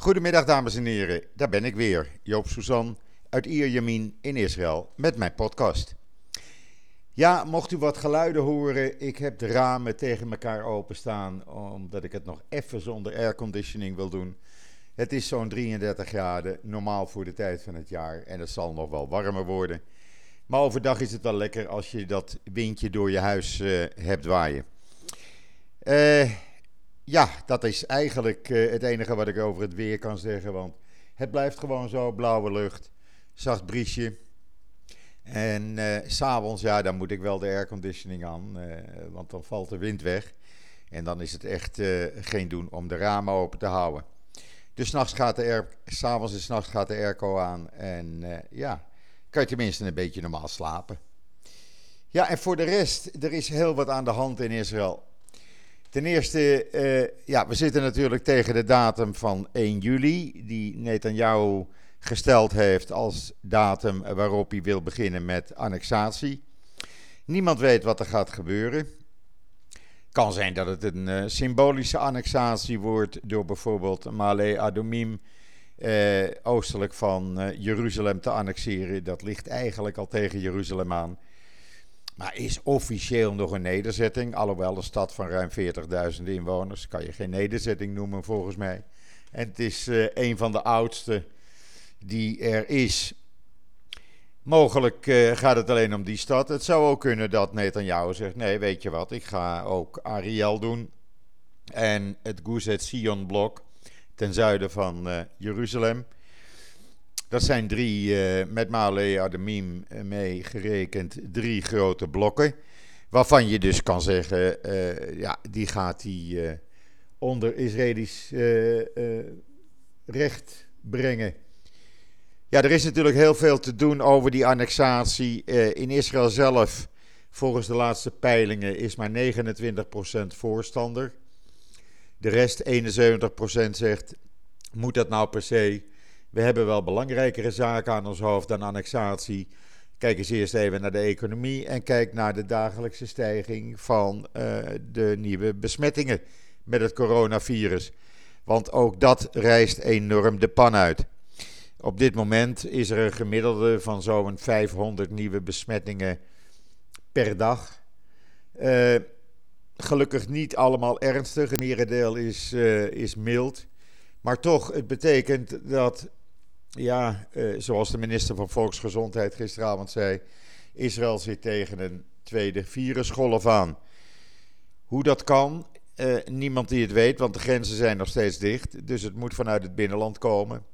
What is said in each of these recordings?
Goedemiddag dames en heren, daar ben ik weer, Joop Suzan uit Ierjamin in Israël met mijn podcast. Ja, mocht u wat geluiden horen, ik heb de ramen tegen elkaar openstaan omdat ik het nog even zonder airconditioning wil doen. Het is zo'n 33 graden, normaal voor de tijd van het jaar en het zal nog wel warmer worden. Maar overdag is het wel lekker als je dat windje door je huis uh, hebt waaien. Uh, ja, dat is eigenlijk uh, het enige wat ik over het weer kan zeggen. Want het blijft gewoon zo, blauwe lucht, zacht briesje. En uh, s'avonds, ja, dan moet ik wel de airconditioning aan, uh, want dan valt de wind weg. En dan is het echt geen doen om de ramen open te houden. Dus nachts gaat de air, s'avonds en s'nachts gaat de airco aan. En ja, kan je tenminste een beetje normaal slapen. Ja, en voor de rest, er is heel wat aan de hand in Israël. Ten eerste, uh, ja, we zitten natuurlijk tegen de datum van 1 juli, die Netanyahu gesteld heeft als datum waarop hij wil beginnen met annexatie. Niemand weet wat er gaat gebeuren. Kan zijn dat het een uh, symbolische annexatie wordt door bijvoorbeeld Male Adomim uh, oostelijk van Jeruzalem te annexeren. Dat ligt eigenlijk al tegen Jeruzalem aan. Maar is officieel nog een nederzetting. Alhoewel een stad van ruim 40.000 inwoners. Kan je geen nederzetting noemen volgens mij. En het is uh, een van de oudste die er is. Mogelijk uh, gaat het alleen om die stad. Het zou ook kunnen dat Netanyahu zegt: nee, weet je wat, ik ga ook Ariel doen. En het Guzet Sion blok ten zuiden van uh, Jeruzalem. Dat zijn drie, uh, met Male Ademim mee gerekend, drie grote blokken. Waarvan je dus kan zeggen, uh, ja, die gaat die onder Israëlisch recht brengen. Ja, er is natuurlijk heel veel te doen over die annexatie. in Israël zelf, volgens de laatste peilingen, is maar 29% voorstander. De rest, 71%, zegt, moet dat nou per se... We hebben wel belangrijkere zaken aan ons hoofd dan annexatie. Kijk eens eerst even naar de economie en kijk naar de dagelijkse stijging van uh, de nieuwe besmettingen met het coronavirus. Want ook dat rijst enorm de pan uit. Op dit moment is er een gemiddelde van zo'n 500 nieuwe besmettingen per dag. Uh, gelukkig niet allemaal ernstig, een merendeel is, uh, is mild. Maar toch, het betekent dat ja, uh, zoals de minister van Volksgezondheid gisteravond zei, Israël zit tegen een tweede virusgolf aan. Hoe dat kan, uh, niemand die het weet, want de grenzen zijn nog steeds dicht. Dus het moet vanuit het binnenland komen.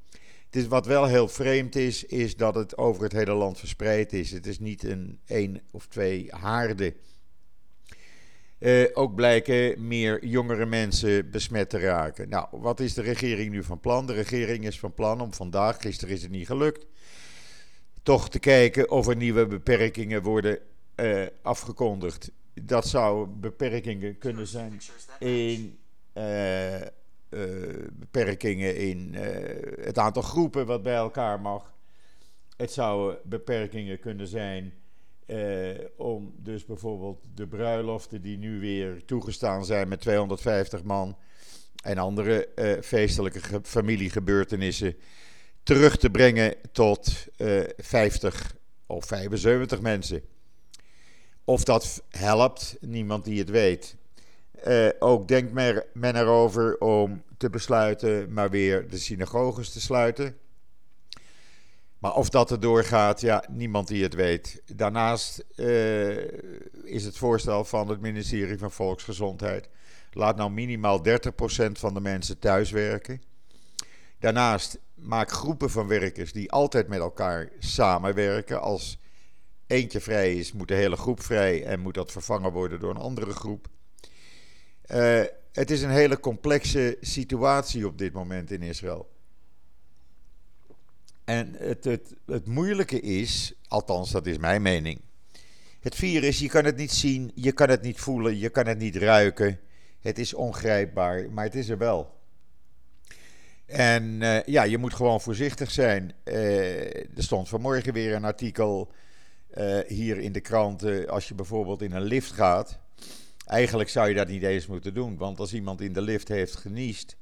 Het is, wat wel heel vreemd is, is dat het over het hele land verspreid is. Het is niet een één of twee haarden uh, ook blijken meer jongere mensen besmet te raken. Nou, wat is de regering nu van plan? De regering is van plan om vandaag, gisteren is het niet gelukt, toch te kijken of er nieuwe beperkingen worden uh, afgekondigd. Dat zou beperkingen kunnen zijn in. Uh, beperkingen in het aantal groepen wat bij elkaar mag. Het zou beperkingen kunnen zijn eh, om dus bijvoorbeeld de bruiloften die nu weer toegestaan zijn met 250 man en andere eh, feestelijke familiegebeurtenissen terug te brengen tot eh, 50 of 75 mensen. Of dat helpt, niemand die het weet. Ook denkt men erover om te besluiten maar weer de synagoges te sluiten. Maar of dat er doorgaat, ja, niemand die het weet. Daarnaast uh, is het voorstel van het ministerie van Volksgezondheid. Laat nou minimaal 30% van de mensen thuiswerken. Daarnaast maak groepen van werkers die altijd met elkaar samenwerken. Als eentje vrij is, moet de hele groep vrij en moet dat vervangen worden door een andere groep. Uh, het is een hele complexe situatie op dit moment in Israël. En het, het, het moeilijke is, althans dat is mijn mening. Het virus, je kan het niet zien, je kan het niet voelen, je kan het niet ruiken. Het is ongrijpbaar, maar het is er wel. En uh, ja, je moet gewoon voorzichtig zijn. Uh, er stond vanmorgen weer een artikel uh, hier in de krant. als je bijvoorbeeld in een lift gaat. Eigenlijk zou je dat niet eens moeten doen. Want als iemand in de lift heeft geniest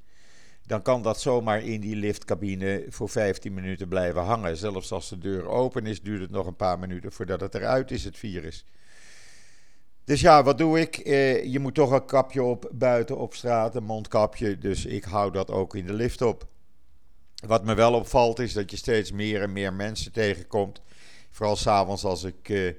dan kan dat zomaar in die liftcabine voor 15 minuten blijven hangen. Zelfs als de deur open is, duurt het nog een paar minuten voordat het eruit is, het virus. Dus ja, wat doe ik? Eh, je moet toch een kapje op buiten op straat, een mondkapje. Dus ik hou dat ook in de lift op. Wat me wel opvalt is dat je steeds meer en meer mensen tegenkomt. Vooral s'avonds als ik eh,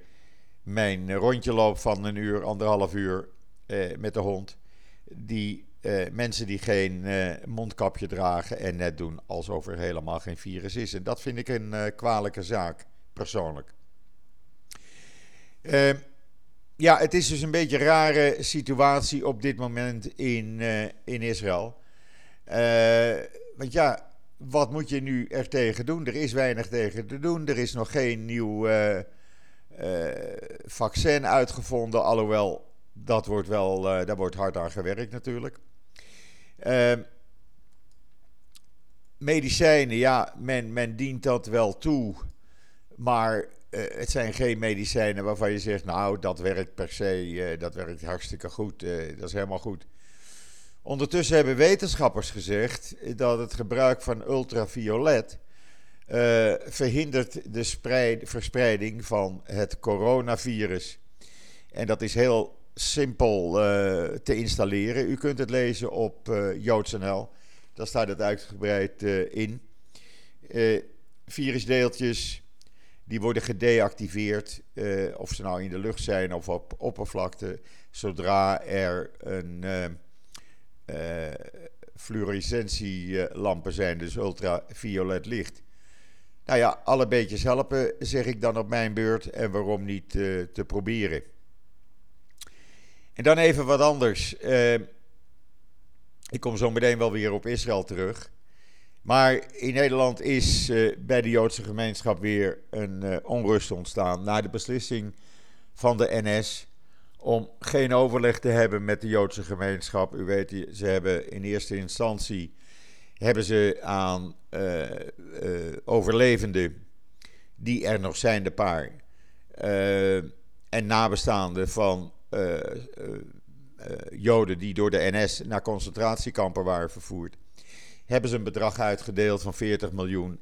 mijn rondje loop van een uur, anderhalf uur eh, met de hond. Die uh, mensen die geen uh, mondkapje dragen en net doen alsof er helemaal geen virus is. En dat vind ik een uh, kwalijke zaak, persoonlijk. Ehm, ja, het is dus een beetje een rare situatie op dit moment in, in Israël. want ja, wat moet je nu er tegen doen? Er is weinig tegen te doen. Er is nog geen nieuw vaccin uitgevonden, alhoewel dat wordt wel, daar wordt hard aan gewerkt natuurlijk. Uh, medicijnen, ja, men, men dient dat wel toe. Maar uh, het zijn geen medicijnen waarvan je zegt, nou, dat werkt per se, uh, dat werkt hartstikke goed, uh, dat is helemaal goed. Ondertussen hebben wetenschappers gezegd dat het gebruik van ultraviolet verhindert de spreid, verspreiding van het coronavirus. En dat is heel simpel uh, te installeren. U kunt het lezen op uh, JoodsNL. Daar staat het uitgebreid uh, in. virusdeeltjes die worden gedeactiveerd, of ze nou in de lucht zijn of op oppervlakte, zodra er een fluorescentielampen zijn, dus ultraviolet licht. Nou ja, alle beetjes helpen, zeg ik dan op mijn beurt. En waarom niet te proberen? En dan even wat anders. Uh, ik kom zo meteen wel weer op Israël terug. Maar in Nederland is uh, bij de Joodse gemeenschap weer een uh, onrust ontstaan. Na de beslissing van de NS om geen overleg te hebben met de Joodse gemeenschap. U weet, ze hebben in eerste instantie hebben ze aan overlevenden die er nog zijn, de paar. en nabestaanden van Joden die door de NS naar concentratiekampen waren vervoerd, hebben ze een bedrag uitgedeeld van 40 miljoen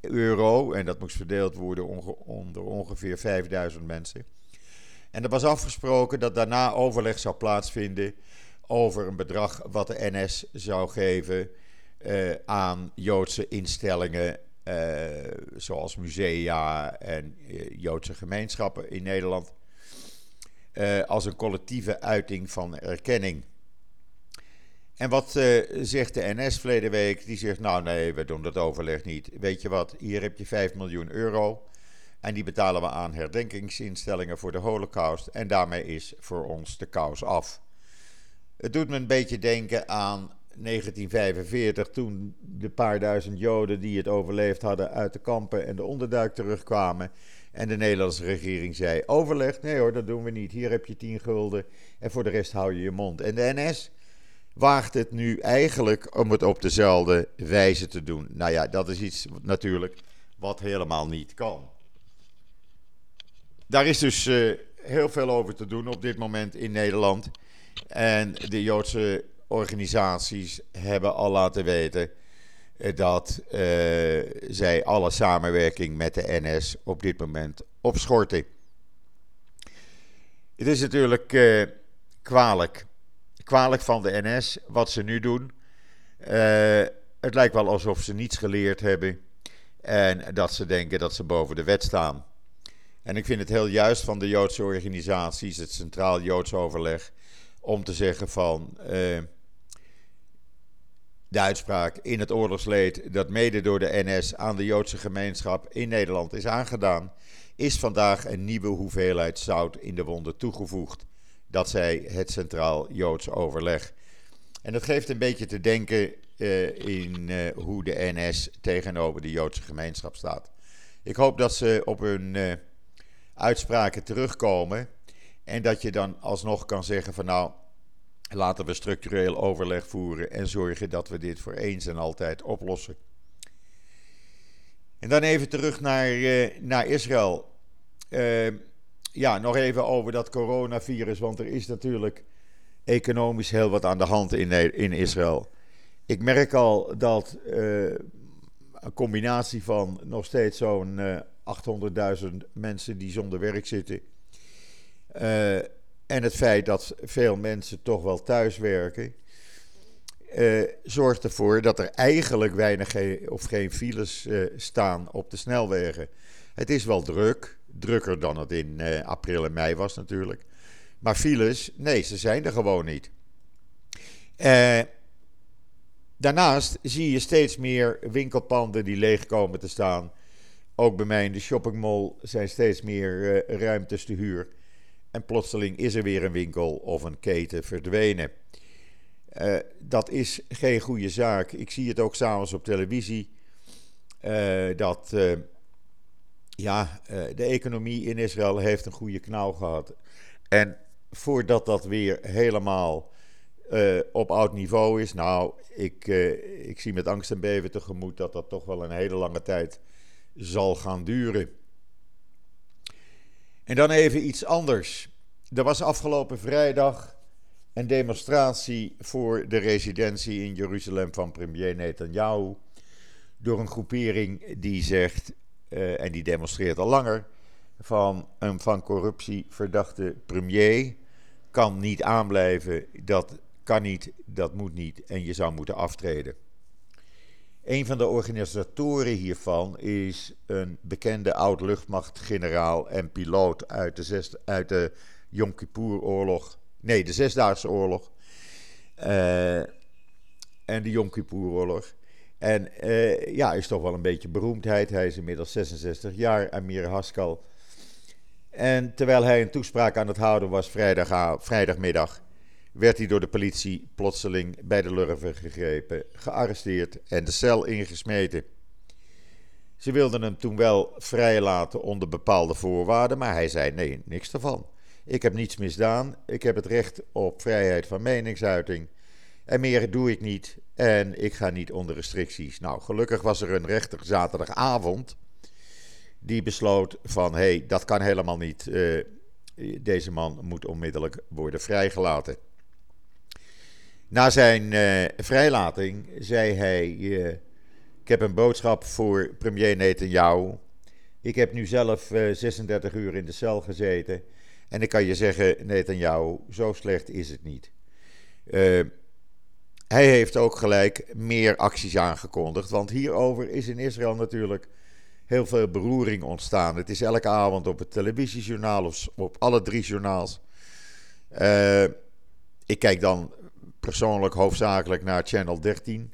euro. En dat moest verdeeld worden onder ongeveer 5000 mensen. En er was afgesproken dat daarna overleg zou plaatsvinden over een bedrag wat de NS zou geven aan Joodse instellingen, zoals musea en Joodse gemeenschappen in Nederland uh, als een collectieve uiting van erkenning. En wat uh, zegt de NS verleden week? Die zegt, nou nee, we doen dat overleg niet. Weet je wat, hier heb je 5 miljoen euro. En die betalen we aan herdenkingsinstellingen voor de holocaust. En daarmee is voor ons de kous af. Het doet me een beetje denken aan 1945, toen de paar duizend Joden die het overleefd hadden uit de kampen en de onderduik terugkwamen. En de Nederlandse regering zei: overleg? Nee hoor, dat doen we niet. Hier heb je 10 gulden en voor de rest hou je je mond. En de NS waagt het nu eigenlijk om het op dezelfde wijze te doen. Nou ja, dat is iets natuurlijk wat helemaal niet kan. Daar is dus uh, heel veel over te doen op dit moment in Nederland. En de Joodse organisaties hebben al laten weten eh, dat uh, zij alle samenwerking met de NS op dit moment opschorten. Het is natuurlijk uh, kwalijk. Kwalijk van de NS wat ze nu doen. Het lijkt wel alsof ze niets geleerd hebben en dat ze denken dat ze boven de wet staan. En ik vind het heel juist van de Joodse organisaties, het Centraal Joods Overleg, om te zeggen van de uitspraak in het oorlogsleed dat mede door de NS aan de Joodse gemeenschap in Nederland is aangedaan, is vandaag een nieuwe hoeveelheid zout in de wonden toegevoegd. Dat zei het Centraal Joods Overleg. En dat geeft een beetje te denken uh, in uh, hoe de NS tegenover de Joodse gemeenschap staat. Ik hoop dat ze op hun uh, uitspraken terugkomen en dat je dan alsnog kan zeggen van nou, Laten we structureel overleg voeren en zorgen dat we dit voor eens en altijd oplossen. En dan even terug naar, uh, naar Israël. Uh, ja, nog even over dat coronavirus, want er is natuurlijk economisch heel wat aan de hand in, in Israël. Ik merk al dat een combinatie van nog steeds zo'n 800.000 mensen die zonder werk zitten. En het feit dat veel mensen toch wel thuis werken uh, zorgt ervoor dat er eigenlijk weinig of geen files uh, staan op de snelwegen. Het is wel druk, drukker dan het in uh, april en mei was natuurlijk. Maar files, nee, ze zijn er gewoon niet. daarnaast zie je steeds meer winkelpanden die leeg komen te staan. Ook bij mij in de shoppingmall zijn steeds meer ruimtes te huur. En plotseling is er weer een winkel of een keten verdwenen. Uh, dat is geen goede zaak. Ik zie het ook s'avonds op televisie. Uh, dat uh, ja, de economie in Israël heeft een goede knauw gehad. En voordat dat weer helemaal op oud niveau is, nou, ik, ik zie met angst en beven tegemoet dat dat toch wel een hele lange tijd zal gaan duren. En dan even iets anders. Er was afgelopen vrijdag een demonstratie voor de residentie in Jeruzalem van premier Netanyahu. Door een groepering die zegt, uh, en die demonstreert al langer, van een van corruptie verdachte premier kan niet aanblijven. Dat kan niet, dat moet niet en je zou moeten aftreden. Een van de organisatoren hiervan is een bekende oud-luchtmachtgeneraal en piloot uit de, zes, uit de Yom Kippur-oorlog Nee, de Zesdaagse Oorlog. Uh, en de Yom Kippur-oorlog. En uh, ja, is toch wel een beetje beroemdheid. Hij is inmiddels 66 jaar, Amir Haskal. En terwijl hij een toespraak aan het houden was vrijdag, vrijdagmiddag, werd hij door de politie plotseling bij de lurven gegrepen, gearresteerd en de cel ingesmeten. Ze wilden hem toen wel vrijlaten onder bepaalde voorwaarden, maar hij zei nee, niks ervan. Ik heb niets misdaan. Ik heb het recht op vrijheid van meningsuiting. En meer doe ik niet. En ik ga niet onder restricties. Nou, gelukkig was er een rechter zaterdagavond. Die besloot van hé, hey, dat kan helemaal niet. Uh, deze man moet onmiddellijk worden vrijgelaten. Na zijn uh, vrijlating zei hij: Ik heb een boodschap voor premier Netanyahu. Ik heb nu zelf 36 uur in de cel gezeten. En ik kan je zeggen, Netanyahu, zo slecht is het niet. Uh, hij heeft ook gelijk meer acties aangekondigd. Want hierover is in Israël natuurlijk heel veel beroering ontstaan. Het is elke avond op het televisiejournaal of op alle drie journaals. Ik kijk dan persoonlijk hoofdzakelijk naar Channel 13.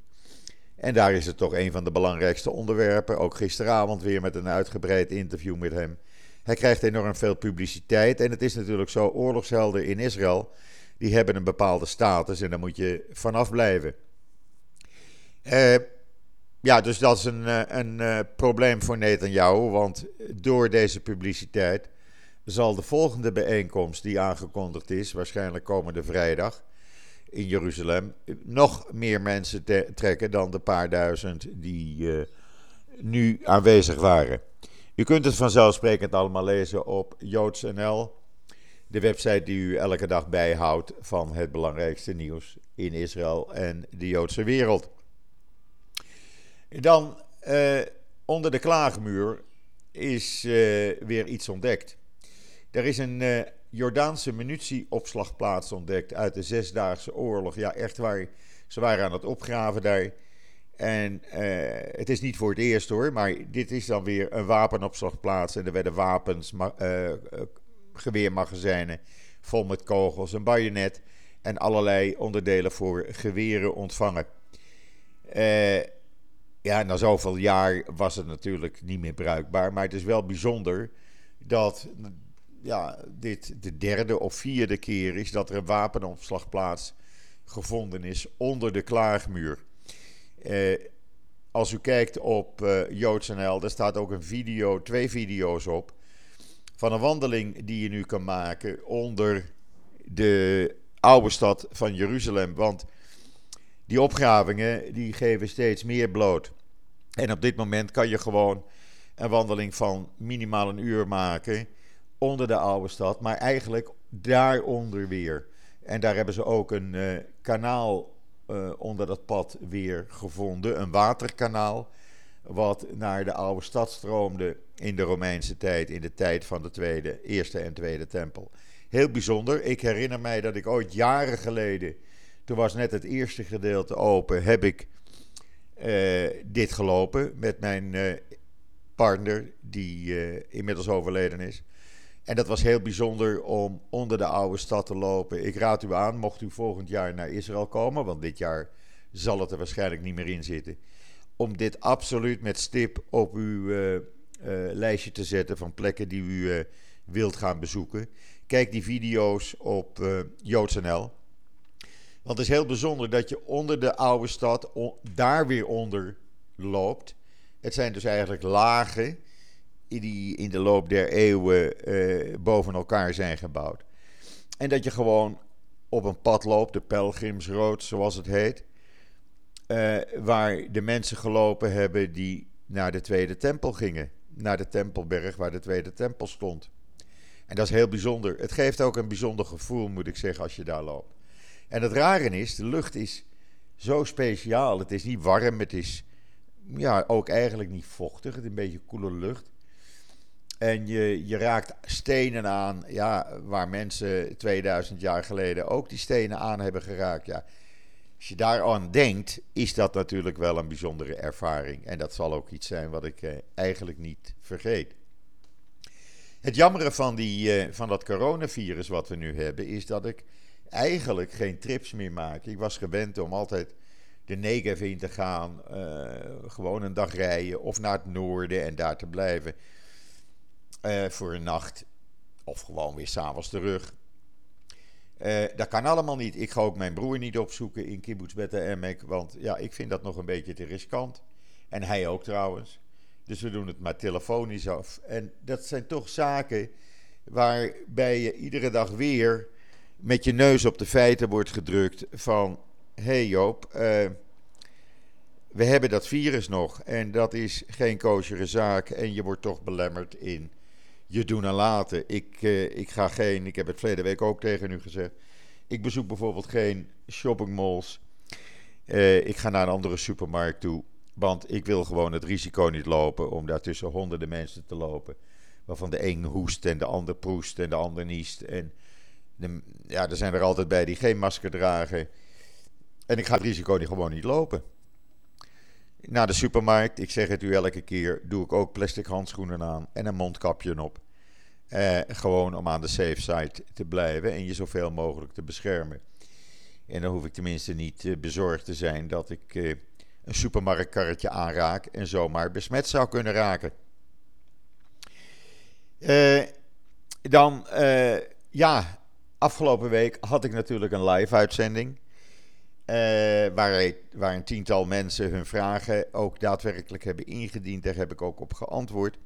En daar is het toch een van de belangrijkste onderwerpen. Ook gisteravond weer met een uitgebreid interview met hem. Hij krijgt enorm veel publiciteit. En het is natuurlijk zo, oorlogshelden in Israël, die hebben een bepaalde status en daar moet je vanaf blijven. Uh, ja, dus dat is een, eh, een uh, probleem voor Netanyahu, want door deze publiciteit zal de volgende bijeenkomst die aangekondigd is, waarschijnlijk komende vrijdag in Jeruzalem, nog meer mensen trekken dan de paar duizend die nu aanwezig waren. U kunt het vanzelfsprekend allemaal lezen op JoodsNL, de website die u elke dag bijhoudt van het belangrijkste nieuws in Israël en de Joodse wereld. Dan eh, onder de klaagmuur is eh, weer iets ontdekt. Er is een Jordaanse munitieopslagplaats ontdekt uit de Zesdaagse Oorlog. Ja, echt waar. Ze waren aan het opgraven daar. En uh, het is niet voor het eerst hoor, maar dit is dan weer een wapenopslagplaats. En er werden wapens, uh, geweermagazijnen vol met kogels, een bajonet en allerlei onderdelen voor geweren ontvangen. Uh, ja, na zoveel jaar was het natuurlijk niet meer bruikbaar, maar het is wel bijzonder dat ja, dit de derde of vierde keer is dat er een wapenopslagplaats gevonden is onder de klaagmuur. Uh, als u kijkt op uh, JoodsNL, daar staat ook een video, twee video's op. Van een wandeling die je nu kan maken onder de oude stad van Jeruzalem. Want die opgravingen die geven steeds meer bloot. En op dit moment kan je gewoon een wandeling van minimaal een uur maken onder de oude stad, maar eigenlijk daaronder weer. En daar hebben ze ook een uh, kanaal onder dat pad weer gevonden. Een waterkanaal wat naar de oude stad stroomde in de Romeinse tijd, in de tijd van de tweede, eerste en tweede tempel. Heel bijzonder. Ik herinner mij dat ik ooit jaren geleden, toen was net het eerste gedeelte open, heb ik uh, dit gelopen met mijn partner, die inmiddels overleden is. En dat was heel bijzonder om onder de oude stad te lopen. Ik raad u aan, mocht u volgend jaar naar Israël komen, want dit jaar zal het er waarschijnlijk niet meer in zitten om dit absoluut met stip op uw uh, uh, lijstje te zetten van plekken die u uh, wilt gaan bezoeken. Kijk die video's op JoodsNL. Want het is heel bijzonder dat je onder de oude stad daar weer onder loopt. Het zijn dus eigenlijk lagen die in de loop der eeuwen boven elkaar zijn gebouwd. En dat je gewoon op een pad loopt, de Pelgrimsrood zoals het heet. Uh, waar de mensen gelopen hebben die naar de Tweede Tempel gingen. Naar de Tempelberg waar de Tweede Tempel stond. En dat is heel bijzonder. Het geeft ook een bijzonder gevoel, moet ik zeggen, als je daar loopt. En het rare is, de lucht is zo speciaal. Het is niet warm, het is ja, ook eigenlijk niet vochtig. Het is een beetje koele lucht. En je, je raakt stenen aan, ja, waar mensen 2000 jaar geleden ook die stenen aan hebben geraakt. Ja, als je daaraan denkt, is dat natuurlijk wel een bijzondere ervaring. En dat zal ook iets zijn wat ik eh, eigenlijk niet vergeet. Het jammere van, die, eh, van dat coronavirus wat we nu hebben, is dat ik eigenlijk geen trips meer maak. Ik was gewend om altijd de Negev in te gaan, uh, gewoon een dag rijden of naar het noorden en daar te blijven voor een nacht. Of gewoon weer s'avonds terug. Uh, dat kan allemaal niet. Ik ga ook mijn broer niet opzoeken in Kibbutz Beta Emek, want ja, ik vind dat nog een beetje te riskant. En hij ook trouwens. Dus we doen het maar telefonisch af. En dat zijn toch zaken waarbij je iedere dag weer met je neus op de feiten wordt gedrukt van... Hé hey Joop, uh, we hebben dat virus nog en dat is geen koosjere zaak en je wordt toch belemmerd in je doen en laten. Ik, uh, ik ga geen, ik heb het verleden week ook tegen u gezegd. Ik bezoek bijvoorbeeld geen shoppingmalls. Uh, ik ga naar een andere supermarkt toe. Want ik wil gewoon het risico niet lopen om daar tussen honderden mensen te lopen. Waarvan de een hoest en de ander proest en de ander niest. En de, ja, er zijn er altijd bij die geen masker dragen. En ik ga het risico niet, gewoon niet lopen. Naar de supermarkt, ik zeg het u elke keer, doe ik ook plastic handschoenen aan en een mondkapje op. Eh, gewoon om aan de safe side te blijven en je zoveel mogelijk te beschermen. En dan hoef ik tenminste niet uh, bezorgd te zijn dat ik uh, een supermarktkarretje aanraak en zomaar besmet zou kunnen raken. Dan, ja, afgelopen week had ik natuurlijk een live uitzending. Uh, waar, waar, een tiental mensen hun vragen ook daadwerkelijk hebben ingediend. Daar heb ik ook op geantwoord.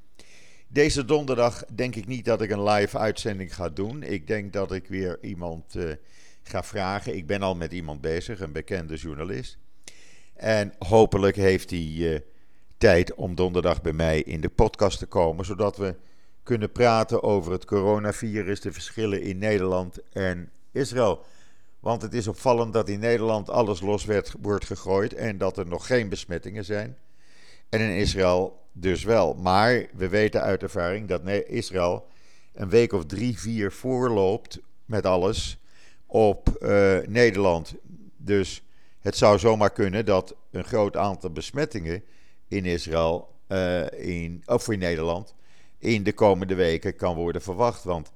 Deze donderdag denk ik niet dat ik een live uitzending ga doen. Ik denk dat ik weer iemand uh, ga vragen. Ik ben al met iemand bezig, een bekende journalist. En hopelijk heeft hij uh, tijd om donderdag bij mij in de podcast te komen, zodat we kunnen praten over het coronavirus, de verschillen in Nederland en Israël. Want het is opvallend dat in Nederland alles los werd, wordt gegooid en dat er nog geen besmettingen zijn. En in Israël dus wel. Maar we weten uit ervaring dat Israël een week of drie, vier voorloopt met alles op uh, Nederland. Dus het zou zomaar kunnen dat een groot aantal besmettingen in Israël, uh, in, of in Nederland, in de komende weken kan worden verwacht. Want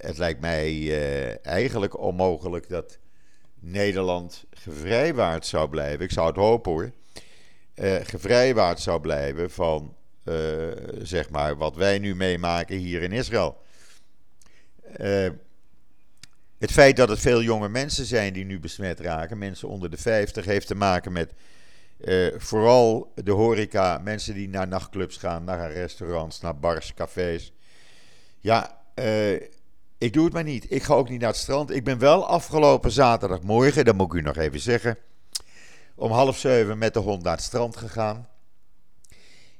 het lijkt mij uh, eigenlijk onmogelijk dat Nederland gevrijwaard zou blijven. Ik zou het hopen hoor. Uh, gevrijwaard zou blijven van zeg maar wat wij nu meemaken hier in Israël. het feit dat het veel jonge mensen zijn die nu besmet raken, mensen onder de 50, heeft te maken met vooral de horeca, mensen die naar nachtclubs gaan, naar restaurants, naar bars, cafés. Ja, uh, ik doe het maar niet. Ik ga ook niet naar het strand. Ik ben wel afgelopen zaterdagmorgen, dat moet ik u nog even zeggen, om half zeven met de hond naar het strand gegaan.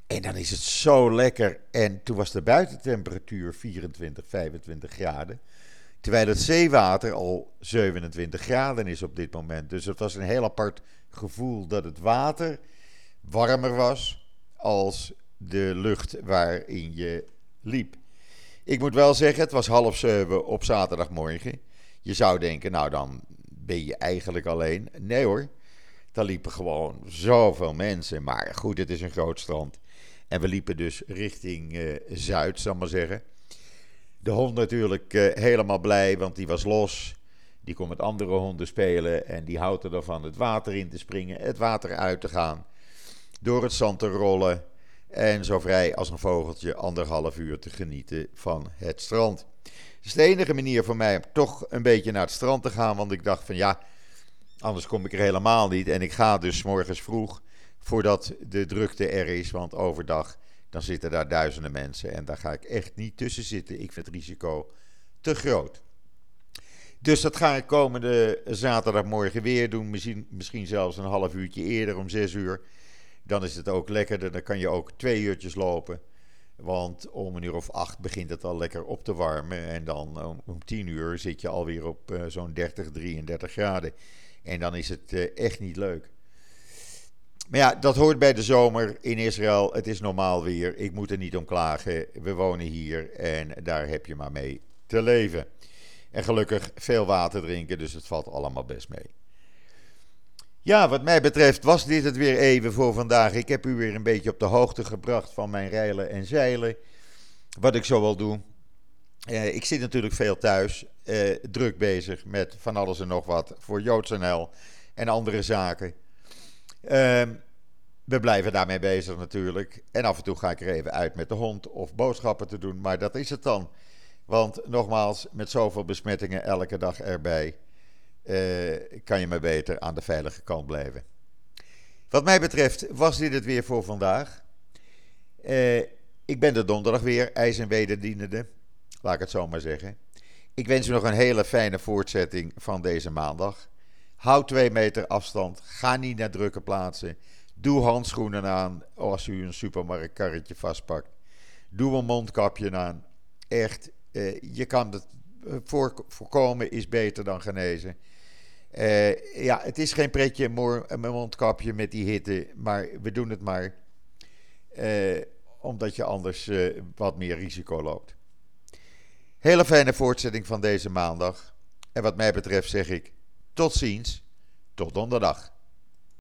En dan is het zo lekker. En toen was de buitentemperatuur 24, 25 graden. Terwijl het zeewater al 27 graden is op dit moment. Dus het was een heel apart gevoel dat het water warmer was als de lucht waarin je liep. Ik moet wel zeggen, het was half zeven op zaterdagmorgen. Je zou denken, nou dan ben je eigenlijk alleen. Nee hoor, daar liepen gewoon zoveel mensen. Maar goed, het is een groot strand. En we liepen dus richting uh, Zuid, zal ik maar zeggen. De hond natuurlijk uh, helemaal blij, want die was los. Die kon met andere honden spelen en die houdt ervan het water in te springen, het water uit te gaan, door het zand te rollen en zo vrij als een vogeltje anderhalf uur te genieten van het strand. Het is de enige manier voor mij om toch een beetje naar het strand te gaan, want ik dacht van ja, anders kom ik er helemaal niet. En ik ga dus morgens vroeg, voordat de drukte er is, want overdag dan zitten daar duizenden mensen en daar ga ik echt niet tussen zitten. Ik vind het risico te groot. Dus dat ga ik komende zaterdagmorgen weer doen. Misschien, misschien zelfs een half uurtje eerder, om zes uur. Dan is het ook lekkerder. Dan kan je ook twee uurtjes lopen. Want om een uur of acht begint het al lekker op te warmen. En dan om, om tien uur zit je alweer op uh, zo'n 30, 33 graden. En dan is het uh, echt niet leuk. Maar ja, dat hoort bij de zomer in Israël. Het is normaal weer. Ik moet er niet om klagen. We wonen hier en daar heb je maar mee te leven. En gelukkig veel water drinken, dus het valt allemaal best mee. Ja, wat mij betreft was dit het weer even voor vandaag. Ik heb u weer een beetje op de hoogte gebracht van mijn reilen en zeilen. Wat ik zo wel doe. Eh, ik zit natuurlijk veel thuis, eh, druk bezig met van alles en nog wat voor JoodsNL en andere zaken. Uh, we blijven daarmee bezig natuurlijk. En af en toe ga ik er even uit met de hond of boodschappen te doen, maar dat is het dan. Want nogmaals, met zoveel besmettingen elke dag erbij, kan je maar beter aan de veilige kant blijven. Wat mij betreft was dit het weer voor vandaag. Uh, ik ben de donderdag weer, ijs en wederdienende. Laat ik het zo maar zeggen. Ik wens u nog een hele fijne voortzetting van deze maandag. Houd twee meter afstand. Ga niet naar drukke plaatsen. Doe handschoenen aan als u een supermarktkarretje vastpakt. Doe een mondkapje aan. Echt, uh, je kan het eh, voor, voorkomen is beter dan genezen. Uh, ja, het is geen pretje, een mondkapje met die hitte, maar we doen het maar. Uh, omdat je anders wat meer risico loopt. Hele fijne voortzetting van deze maandag. En wat mij betreft zeg ik tot ziens, tot donderdag.